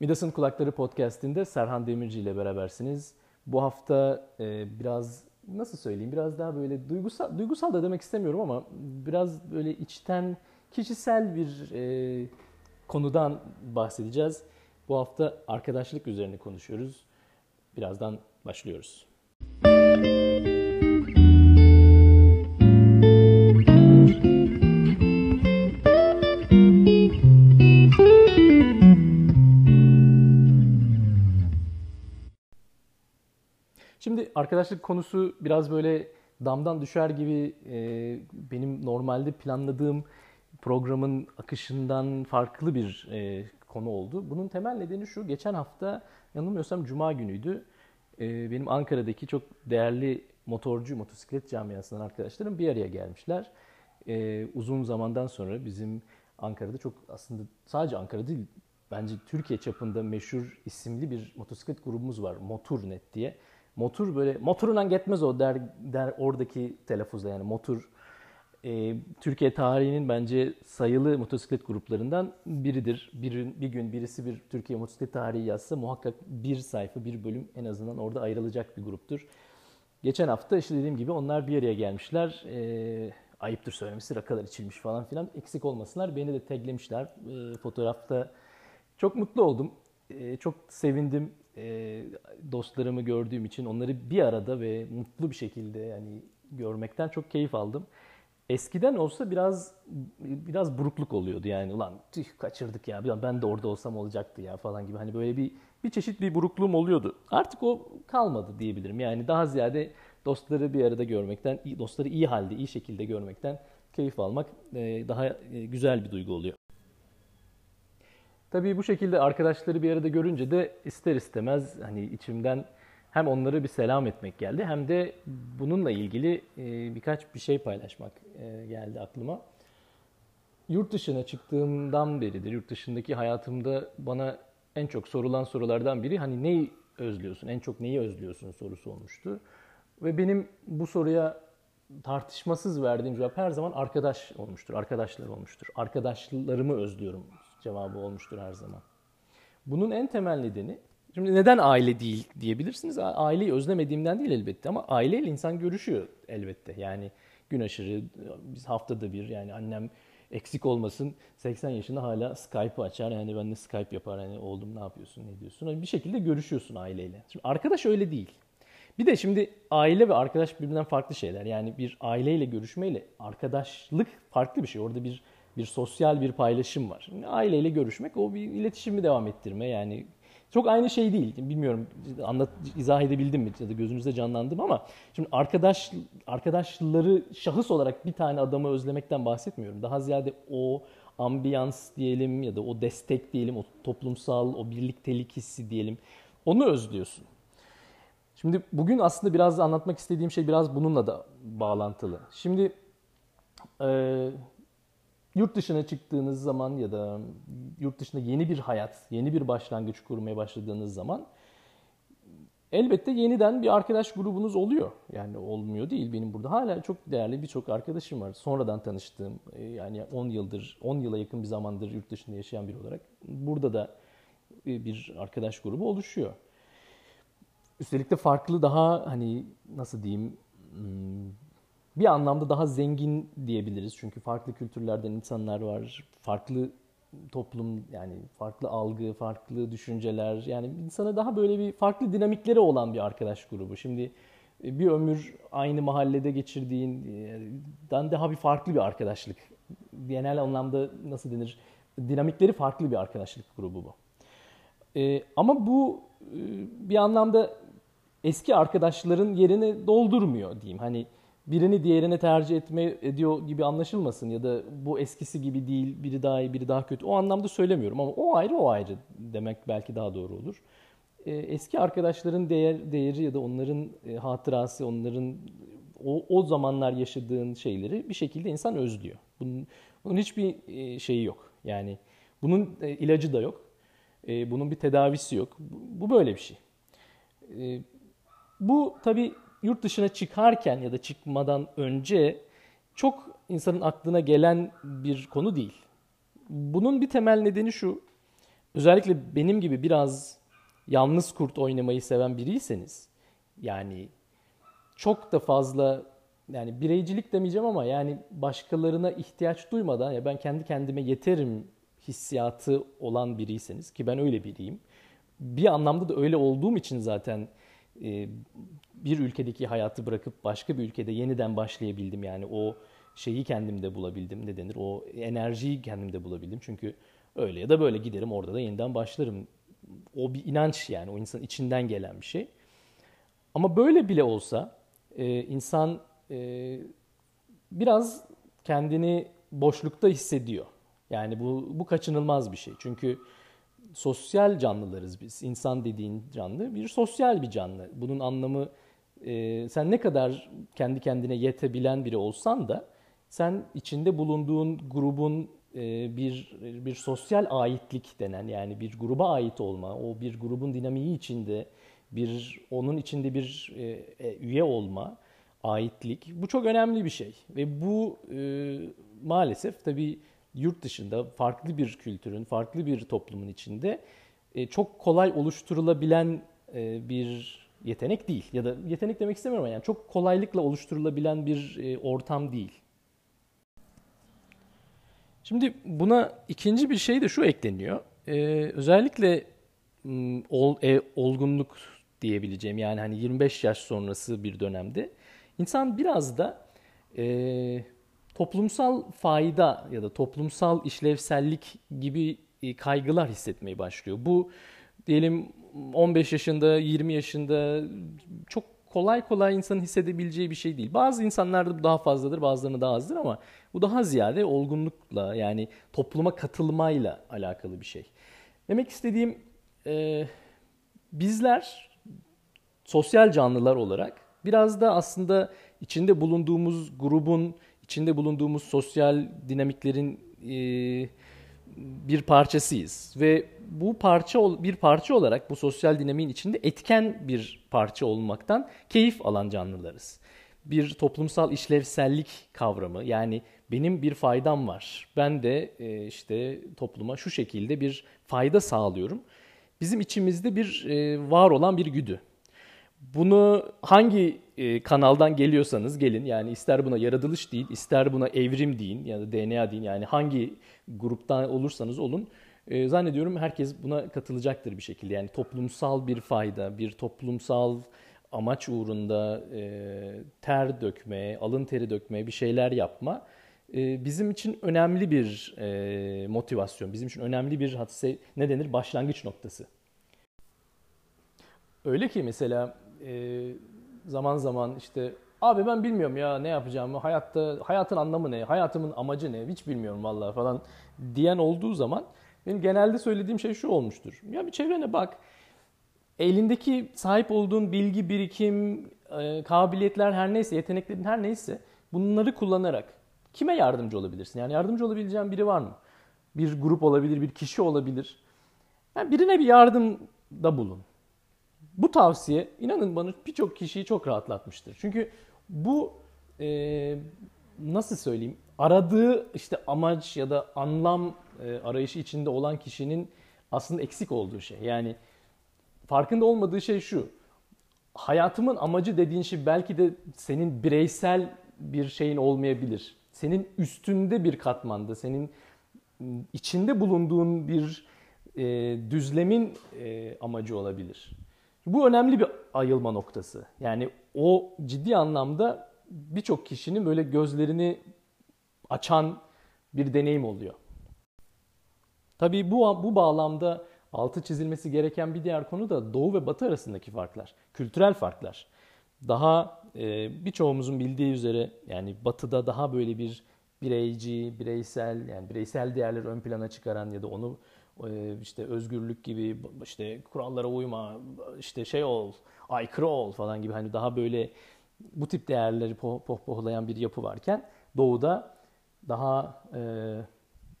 Midas'ın Kulakları Podcast'inde Serhan Demirci ile berabersiniz. Bu hafta e, biraz nasıl söyleyeyim biraz daha böyle duygusal duygusal da demek istemiyorum ama biraz böyle içten kişisel bir e, konudan bahsedeceğiz. Bu hafta arkadaşlık üzerine konuşuyoruz. Birazdan başlıyoruz. Şimdi arkadaşlık konusu biraz böyle damdan düşer gibi e, benim normalde planladığım programın akışından farklı bir e, konu oldu. Bunun temel nedeni şu, geçen hafta yanılmıyorsam Cuma günüydü. E, benim Ankara'daki çok değerli motorcu, motosiklet camiasından arkadaşlarım bir araya gelmişler. E, uzun zamandan sonra bizim Ankara'da çok aslında sadece Ankara değil, bence Türkiye çapında meşhur isimli bir motosiklet grubumuz var. Moturnet diye. Motor böyle motorundan gitmez o der, der oradaki telaffuzla yani motor e, Türkiye tarihinin bence sayılı motosiklet gruplarından biridir. Bir, bir gün birisi bir Türkiye motosiklet tarihi yazsa muhakkak bir sayfa, bir bölüm en azından orada ayrılacak bir gruptur. Geçen hafta işte dediğim gibi onlar bir araya gelmişler. E, ayıptır söylemesi rakalar içilmiş falan filan. Eksik olmasınlar. Beni de taglemişler e, fotoğrafta. Çok mutlu oldum. E, çok sevindim e, dostlarımı gördüğüm için onları bir arada ve mutlu bir şekilde yani görmekten çok keyif aldım. Eskiden olsa biraz biraz burukluk oluyordu yani ulan tüh kaçırdık ya ben de orada olsam olacaktı ya falan gibi hani böyle bir bir çeşit bir burukluğum oluyordu. Artık o kalmadı diyebilirim. Yani daha ziyade dostları bir arada görmekten, dostları iyi halde, iyi şekilde görmekten keyif almak daha güzel bir duygu oluyor. Tabii bu şekilde arkadaşları bir arada görünce de ister istemez hani içimden hem onlara bir selam etmek geldi hem de bununla ilgili e, birkaç bir şey paylaşmak e, geldi aklıma. Yurt dışına çıktığımdan beridir, yurt dışındaki hayatımda bana en çok sorulan sorulardan biri hani neyi özlüyorsun, en çok neyi özlüyorsun sorusu olmuştu. Ve benim bu soruya tartışmasız verdiğim cevap her zaman arkadaş olmuştur, arkadaşlar olmuştur. Arkadaşlarımı özlüyorum cevabı olmuştur her zaman. Bunun en temel nedeni, şimdi neden aile değil diyebilirsiniz. Aileyi özlemediğimden değil elbette ama aileyle insan görüşüyor elbette. Yani gün aşırı, biz haftada bir yani annem eksik olmasın 80 yaşında hala Skype'ı açar. Yani ben de Skype yapar. Yani oğlum ne yapıyorsun, ne diyorsun. Yani bir şekilde görüşüyorsun aileyle. Şimdi arkadaş öyle değil. Bir de şimdi aile ve arkadaş birbirinden farklı şeyler. Yani bir aileyle görüşmeyle arkadaşlık farklı bir şey. Orada bir bir sosyal bir paylaşım var. Aileyle görüşmek o bir iletişimi devam ettirme yani çok aynı şey değil. Bilmiyorum anlat izah edebildim mi ya da gözünüzde canlandım ama şimdi arkadaş arkadaşları şahıs olarak bir tane adamı özlemekten bahsetmiyorum. Daha ziyade o ambiyans diyelim ya da o destek diyelim, o toplumsal, o birliktelik hissi diyelim. Onu özlüyorsun. Şimdi bugün aslında biraz anlatmak istediğim şey biraz bununla da bağlantılı. Şimdi yurt dışına çıktığınız zaman ya da yurt dışında yeni bir hayat, yeni bir başlangıç kurmaya başladığınız zaman elbette yeniden bir arkadaş grubunuz oluyor. Yani olmuyor değil. Benim burada hala çok değerli birçok arkadaşım var. Sonradan tanıştığım e, yani 10 yıldır, 10 yıla yakın bir zamandır yurt dışında yaşayan biri olarak burada da e, bir arkadaş grubu oluşuyor. Üstelik de farklı daha hani nasıl diyeyim hmm, bir anlamda daha zengin diyebiliriz. Çünkü farklı kültürlerden insanlar var. Farklı toplum yani farklı algı, farklı düşünceler. Yani insana daha böyle bir farklı dinamikleri olan bir arkadaş grubu. Şimdi e, bir ömür aynı mahallede geçirdiğinden daha bir farklı bir arkadaşlık. Genel anlamda nasıl denir? Dinamikleri farklı bir arkadaşlık grubu bu. Ee, ama bu e, bir anlamda eski arkadaşların yerini doldurmuyor diyeyim. Hani birini diğerine tercih etme ediyor gibi anlaşılmasın ya da bu eskisi gibi değil, biri daha iyi, biri daha kötü. O anlamda söylemiyorum ama o ayrı o ayrı demek belki daha doğru olur. Ee, eski arkadaşların değer, değeri ya da onların e, hatırası, onların o, o zamanlar yaşadığın şeyleri bir şekilde insan özlüyor. Bunun, bunun hiçbir e, şeyi yok. Yani bunun e, ilacı da yok. E, bunun bir tedavisi yok. Bu, böyle bir şey. E, bu tabii yurt dışına çıkarken ya da çıkmadan önce çok insanın aklına gelen bir konu değil. Bunun bir temel nedeni şu. özellikle benim gibi biraz yalnız kurt oynamayı seven biriyseniz yani çok da fazla yani bireycilik demeyeceğim ama yani başkalarına ihtiyaç duymadan ya ben kendi kendime yeterim hissiyatı olan biriyseniz ki ben öyle biriyim. Bir anlamda da öyle olduğum için zaten bir ülkedeki hayatı bırakıp başka bir ülkede yeniden başlayabildim. Yani o şeyi kendimde bulabildim ne denir o enerjiyi kendimde bulabildim. Çünkü öyle ya da böyle giderim orada da yeniden başlarım. O bir inanç yani o insanın içinden gelen bir şey. Ama böyle bile olsa e, insan e, biraz kendini boşlukta hissediyor. Yani bu, bu kaçınılmaz bir şey. Çünkü sosyal canlılarız biz. İnsan dediğin canlı bir sosyal bir canlı. Bunun anlamı e, sen ne kadar kendi kendine yetebilen biri olsan da sen içinde bulunduğun grubun e, bir bir sosyal aitlik denen yani bir gruba ait olma, o bir grubun dinamiği içinde bir onun içinde bir e, e, üye olma, aitlik bu çok önemli bir şey. Ve bu e, maalesef tabii yurt dışında farklı bir kültürün, farklı bir toplumun içinde e, çok kolay oluşturulabilen e, bir yetenek değil. Ya da yetenek demek istemiyorum yani çok kolaylıkla oluşturulabilen bir e, ortam değil. Şimdi buna ikinci bir şey de şu ekleniyor. Ee, özellikle ol, e, olgunluk diyebileceğim yani hani 25 yaş sonrası bir dönemde insan biraz da e, toplumsal fayda ya da toplumsal işlevsellik gibi e, kaygılar hissetmeye başlıyor. Bu diyelim 15 yaşında, 20 yaşında çok kolay kolay insanın hissedebileceği bir şey değil. Bazı insanlarda bu daha fazladır, bazılarında daha azdır ama bu daha ziyade olgunlukla yani topluma katılmayla alakalı bir şey. Demek istediğim e, bizler sosyal canlılar olarak biraz da aslında içinde bulunduğumuz grubun, içinde bulunduğumuz sosyal dinamiklerin e, bir parçasıyız ve bu parça bir parça olarak bu sosyal dinamiğin içinde etken bir parça olmaktan keyif alan canlılarız. Bir toplumsal işlevsellik kavramı yani benim bir faydam var. Ben de e, işte topluma şu şekilde bir fayda sağlıyorum. Bizim içimizde bir e, var olan bir güdü. Bunu hangi e, kanaldan geliyorsanız gelin yani ister buna yaratılış deyin, ister buna evrim deyin ya da DNA deyin yani hangi gruptan olursanız olun e, zannediyorum herkes buna katılacaktır bir şekilde. Yani toplumsal bir fayda, bir toplumsal amaç uğrunda e, ter dökme, alın teri dökme, bir şeyler yapma e, bizim için önemli bir e, motivasyon, bizim için önemli bir hadise ne denir başlangıç noktası. Öyle ki mesela e, zaman zaman işte abi ben bilmiyorum ya ne yapacağımı, hayatta hayatın anlamı ne, hayatımın amacı ne hiç bilmiyorum vallahi falan diyen olduğu zaman benim genelde söylediğim şey şu olmuştur. Ya bir çevrene bak. Elindeki sahip olduğun bilgi, birikim, e, kabiliyetler her neyse, yeteneklerin her neyse bunları kullanarak kime yardımcı olabilirsin? Yani yardımcı olabileceğin biri var mı? Bir grup olabilir, bir kişi olabilir. Yani birine bir yardımda bulun. Bu tavsiye inanın bana birçok kişiyi çok rahatlatmıştır. Çünkü bu e, nasıl söyleyeyim aradığı işte amaç ya da anlam e, arayışı içinde olan kişinin aslında eksik olduğu şey. Yani farkında olmadığı şey şu. Hayatımın amacı dediğin şey belki de senin bireysel bir şeyin olmayabilir. Senin üstünde bir katmanda, senin içinde bulunduğun bir e, düzlemin e, amacı olabilir. Bu önemli bir ayılma noktası. Yani o ciddi anlamda birçok kişinin böyle gözlerini açan bir deneyim oluyor. Tabii bu, bu bağlamda altı çizilmesi gereken bir diğer konu da Doğu ve Batı arasındaki farklar, kültürel farklar. Daha e, birçoğumuzun bildiği üzere yani Batı'da daha böyle bir bireyci, bireysel yani bireysel değerleri ön plana çıkaran ya da onu e, işte özgürlük gibi işte kurallara uyma, işte şey ol, aykırı ol falan gibi hani daha böyle bu tip değerleri pohpohlayan bir yapı varken Doğu'da daha e,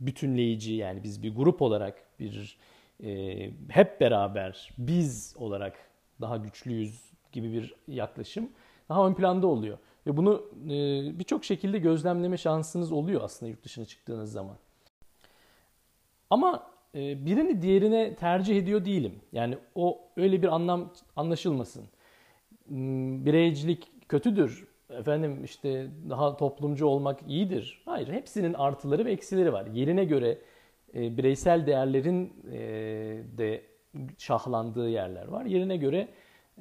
bütünleyici yani biz bir grup olarak bir e, hep beraber biz olarak daha güçlüyüz gibi bir yaklaşım daha ön planda oluyor. Ve bunu e, birçok şekilde gözlemleme şansınız oluyor aslında yurt dışına çıktığınız zaman. Ama e, birini diğerine tercih ediyor değilim. Yani o öyle bir anlam anlaşılmasın. Hmm, bireycilik kötüdür. Efendim işte daha toplumcu olmak iyidir. Hayır, hepsinin artıları ve eksileri var. Yerine göre e, bireysel değerlerin e, de şahlandığı yerler var. Yerine göre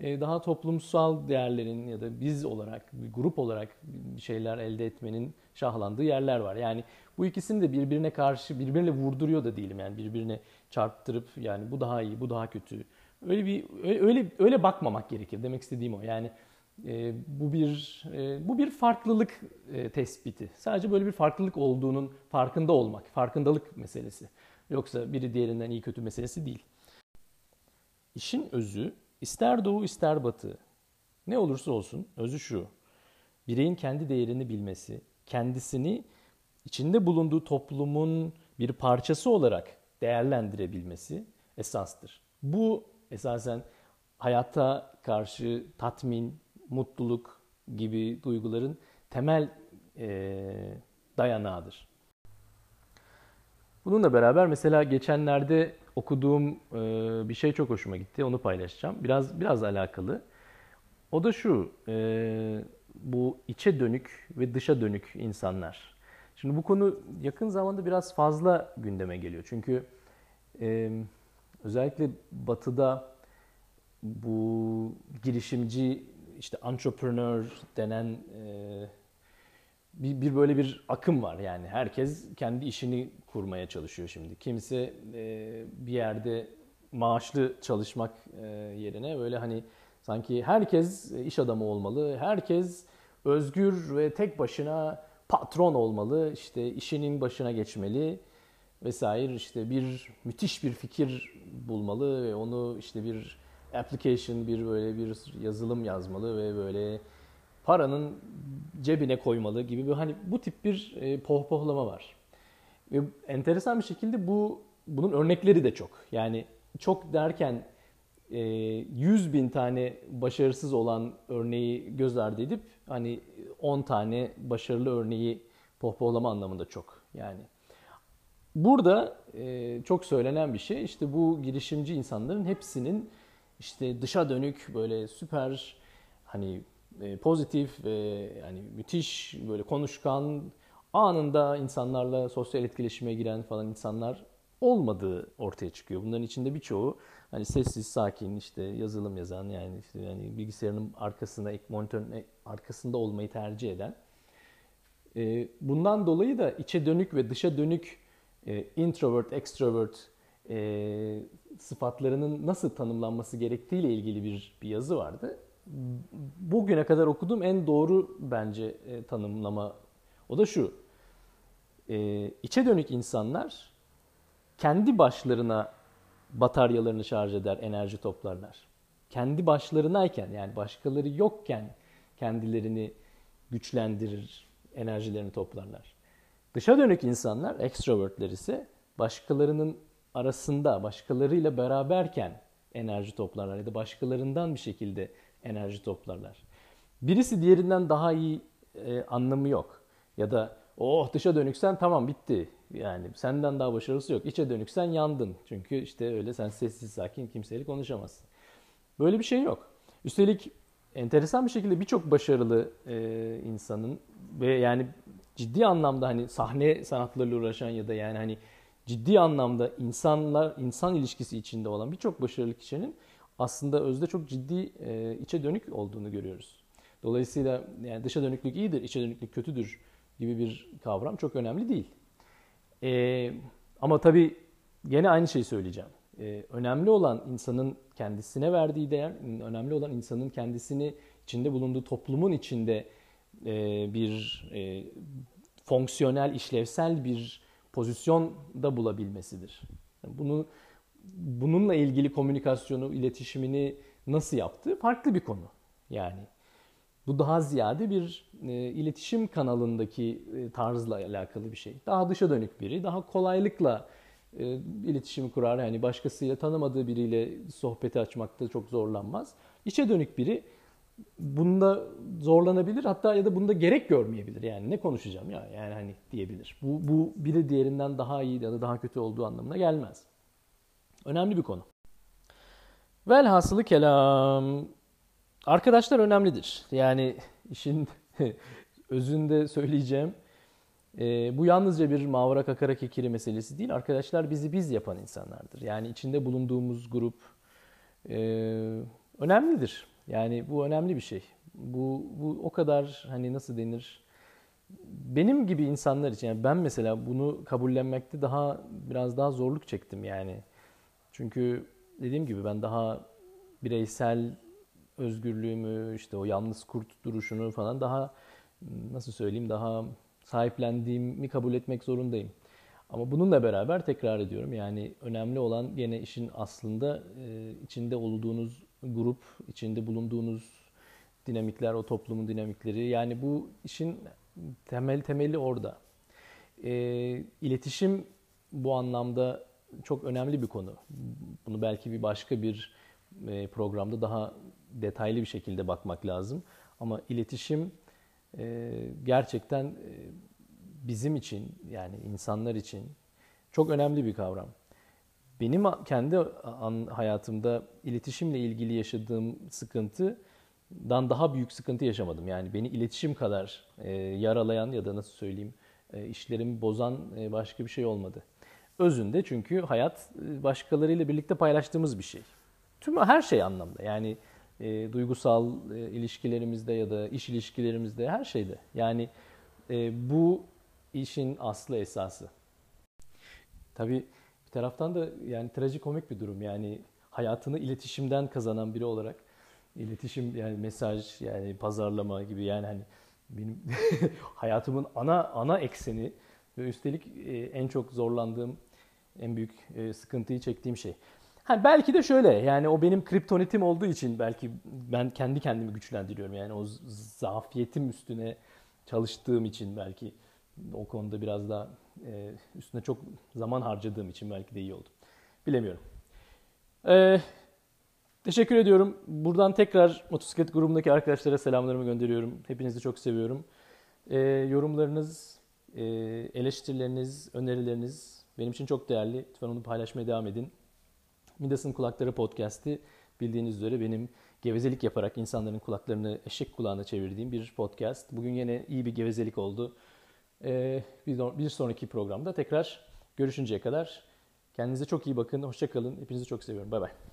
e, daha toplumsal değerlerin ya da biz olarak, bir grup olarak bir şeyler elde etmenin şahlandığı yerler var. Yani bu ikisini de birbirine karşı, birbirine vurduruyor da değilim. Yani birbirine çarptırıp yani bu daha iyi, bu daha kötü. Öyle bir öyle öyle bakmamak gerekir. Demek istediğim o. Yani e, bu bir e, bu bir farklılık e, tespiti. Sadece böyle bir farklılık olduğunun farkında olmak, farkındalık meselesi. Yoksa biri diğerinden iyi kötü meselesi değil. İşin özü ister doğu ister batı ne olursa olsun özü şu. Bireyin kendi değerini bilmesi, kendisini içinde bulunduğu toplumun bir parçası olarak değerlendirebilmesi esastır. Bu esasen hayata karşı tatmin, mutluluk gibi duyguların temel e, dayanağıdır. Bununla beraber mesela geçenlerde okuduğum e, bir şey çok hoşuma gitti. Onu paylaşacağım. Biraz biraz alakalı. O da şu. E, bu içe dönük ve dışa dönük insanlar. Şimdi bu konu yakın zamanda biraz fazla gündeme geliyor. Çünkü e, özellikle Batı'da bu girişimci işte entrepreneur denen e, bir, bir böyle bir akım var yani herkes kendi işini kurmaya çalışıyor şimdi. Kimse e, bir yerde maaşlı çalışmak e, yerine böyle hani sanki herkes iş adamı olmalı, herkes özgür ve tek başına patron olmalı, işte işinin başına geçmeli vesaire işte bir müthiş bir fikir bulmalı ve onu işte bir application bir böyle bir yazılım yazmalı ve böyle paranın cebine koymalı gibi bir hani bu tip bir e, pohpohlama var. Ve enteresan bir şekilde bu bunun örnekleri de çok. Yani çok derken e, 100 bin tane başarısız olan örneği göz ardı edip hani 10 tane başarılı örneği pohpohlama anlamında çok. Yani burada e, çok söylenen bir şey işte bu girişimci insanların hepsinin işte dışa dönük böyle süper hani e, pozitif ve yani müthiş böyle konuşkan anında insanlarla sosyal etkileşime giren falan insanlar olmadığı ortaya çıkıyor. Bunların içinde birçoğu hani sessiz, sakin işte yazılım yazan yani işte yani bilgisayarının arkasında, monitörün arkasında olmayı tercih eden. E, bundan dolayı da içe dönük ve dışa dönük e, introvert, extrovert e, sıfatlarının nasıl tanımlanması gerektiği ile ilgili bir, bir yazı vardı. Bugüne kadar okuduğum en doğru bence e, tanımlama o da şu. E, içe dönük insanlar kendi başlarına bataryalarını şarj eder, enerji toplarlar. Kendi başlarınayken yani başkaları yokken kendilerini güçlendirir, enerjilerini toplarlar. Dışa dönük insanlar, extrovertler ise başkalarının arasında başkalarıyla beraberken enerji toplarlar ya da başkalarından bir şekilde enerji toplarlar. Birisi diğerinden daha iyi e, anlamı yok. Ya da oh dışa dönüksen tamam bitti. Yani senden daha başarılısı yok. İçe dönüksen yandın. Çünkü işte öyle sen sessiz sakin kimseyle konuşamazsın. Böyle bir şey yok. Üstelik enteresan bir şekilde birçok başarılı e, insanın ve yani ciddi anlamda hani sahne sanatlarıyla uğraşan ya da yani hani ciddi anlamda insanlar insan ilişkisi içinde olan birçok başarılı kişinin aslında özde çok ciddi e, içe dönük olduğunu görüyoruz. Dolayısıyla yani dışa dönüklük iyidir, içe dönüklük kötüdür gibi bir kavram çok önemli değil. E, ama tabii gene aynı şeyi söyleyeceğim. E, önemli olan insanın kendisine verdiği değer, önemli olan insanın kendisini içinde bulunduğu toplumun içinde e, bir e, fonksiyonel, işlevsel bir pozisyonda bulabilmesidir. Bunu bununla ilgili komünikasyonu, iletişimini nasıl yaptığı farklı bir konu. Yani bu daha ziyade bir e, iletişim kanalındaki e, tarzla alakalı bir şey. Daha dışa dönük biri, daha kolaylıkla e, iletişimi kurar. Yani başkasıyla tanımadığı biriyle sohbeti açmakta çok zorlanmaz. İçe dönük biri bunda zorlanabilir hatta ya da bunda gerek görmeyebilir. Yani ne konuşacağım ya yani hani diyebilir. Bu, bu biri diğerinden daha iyi ya da daha kötü olduğu anlamına gelmez. Önemli bir konu. Velhasılı kelam. Arkadaşlar önemlidir. Yani işin özünde söyleyeceğim. E, bu yalnızca bir mavra kakara kekiri meselesi değil. Arkadaşlar bizi biz yapan insanlardır. Yani içinde bulunduğumuz grup e, önemlidir. Yani bu önemli bir şey. Bu, bu o kadar hani nasıl denir? Benim gibi insanlar için yani ben mesela bunu kabullenmekte daha biraz daha zorluk çektim yani. Çünkü dediğim gibi ben daha bireysel özgürlüğümü işte o yalnız kurt duruşunu falan daha nasıl söyleyeyim daha sahiplendiğimi kabul etmek zorundayım. Ama bununla beraber tekrar ediyorum yani önemli olan gene işin aslında içinde olduğunuz grup, içinde bulunduğunuz dinamikler, o toplumun dinamikleri. Yani bu işin temel temeli orada. E, iletişim bu anlamda çok önemli bir konu. Bunu belki bir başka bir e, programda daha detaylı bir şekilde bakmak lazım. Ama iletişim e, gerçekten e, bizim için yani insanlar için çok önemli bir kavram. Benim kendi hayatımda iletişimle ilgili yaşadığım sıkıntıdan daha büyük sıkıntı yaşamadım. Yani beni iletişim kadar yaralayan ya da nasıl söyleyeyim işlerimi bozan başka bir şey olmadı. Özünde çünkü hayat başkalarıyla birlikte paylaştığımız bir şey. Tüm her şey anlamda yani e, duygusal e, ilişkilerimizde ya da iş ilişkilerimizde her şeyde. Yani e, bu işin aslı esası. Tabii taraftan da yani trajikomik bir durum. Yani hayatını iletişimden kazanan biri olarak iletişim yani mesaj yani pazarlama gibi yani hani benim hayatımın ana ana ekseni ve üstelik e, en çok zorlandığım en büyük e, sıkıntıyı çektiğim şey. Ha, belki de şöyle yani o benim kriptonitim olduğu için belki ben kendi kendimi güçlendiriyorum. Yani o zafiyetim üstüne çalıştığım için belki o konuda biraz daha e, üstüne çok zaman harcadığım için belki de iyi oldu. Bilemiyorum. Ee, teşekkür ediyorum. Buradan tekrar motosiklet grubundaki arkadaşlara selamlarımı gönderiyorum. Hepinizi çok seviyorum. Ee, yorumlarınız, e, eleştirileriniz, önerileriniz benim için çok değerli. Lütfen onu paylaşmaya devam edin. Midas'ın Kulakları Podcast'i bildiğiniz üzere benim gevezelik yaparak insanların kulaklarını eşek kulağına çevirdiğim bir podcast. Bugün yine iyi bir gevezelik oldu. Ee, bir sonraki programda tekrar görüşünceye kadar kendinize çok iyi bakın. Hoşçakalın. Hepinizi çok seviyorum. Bay bay.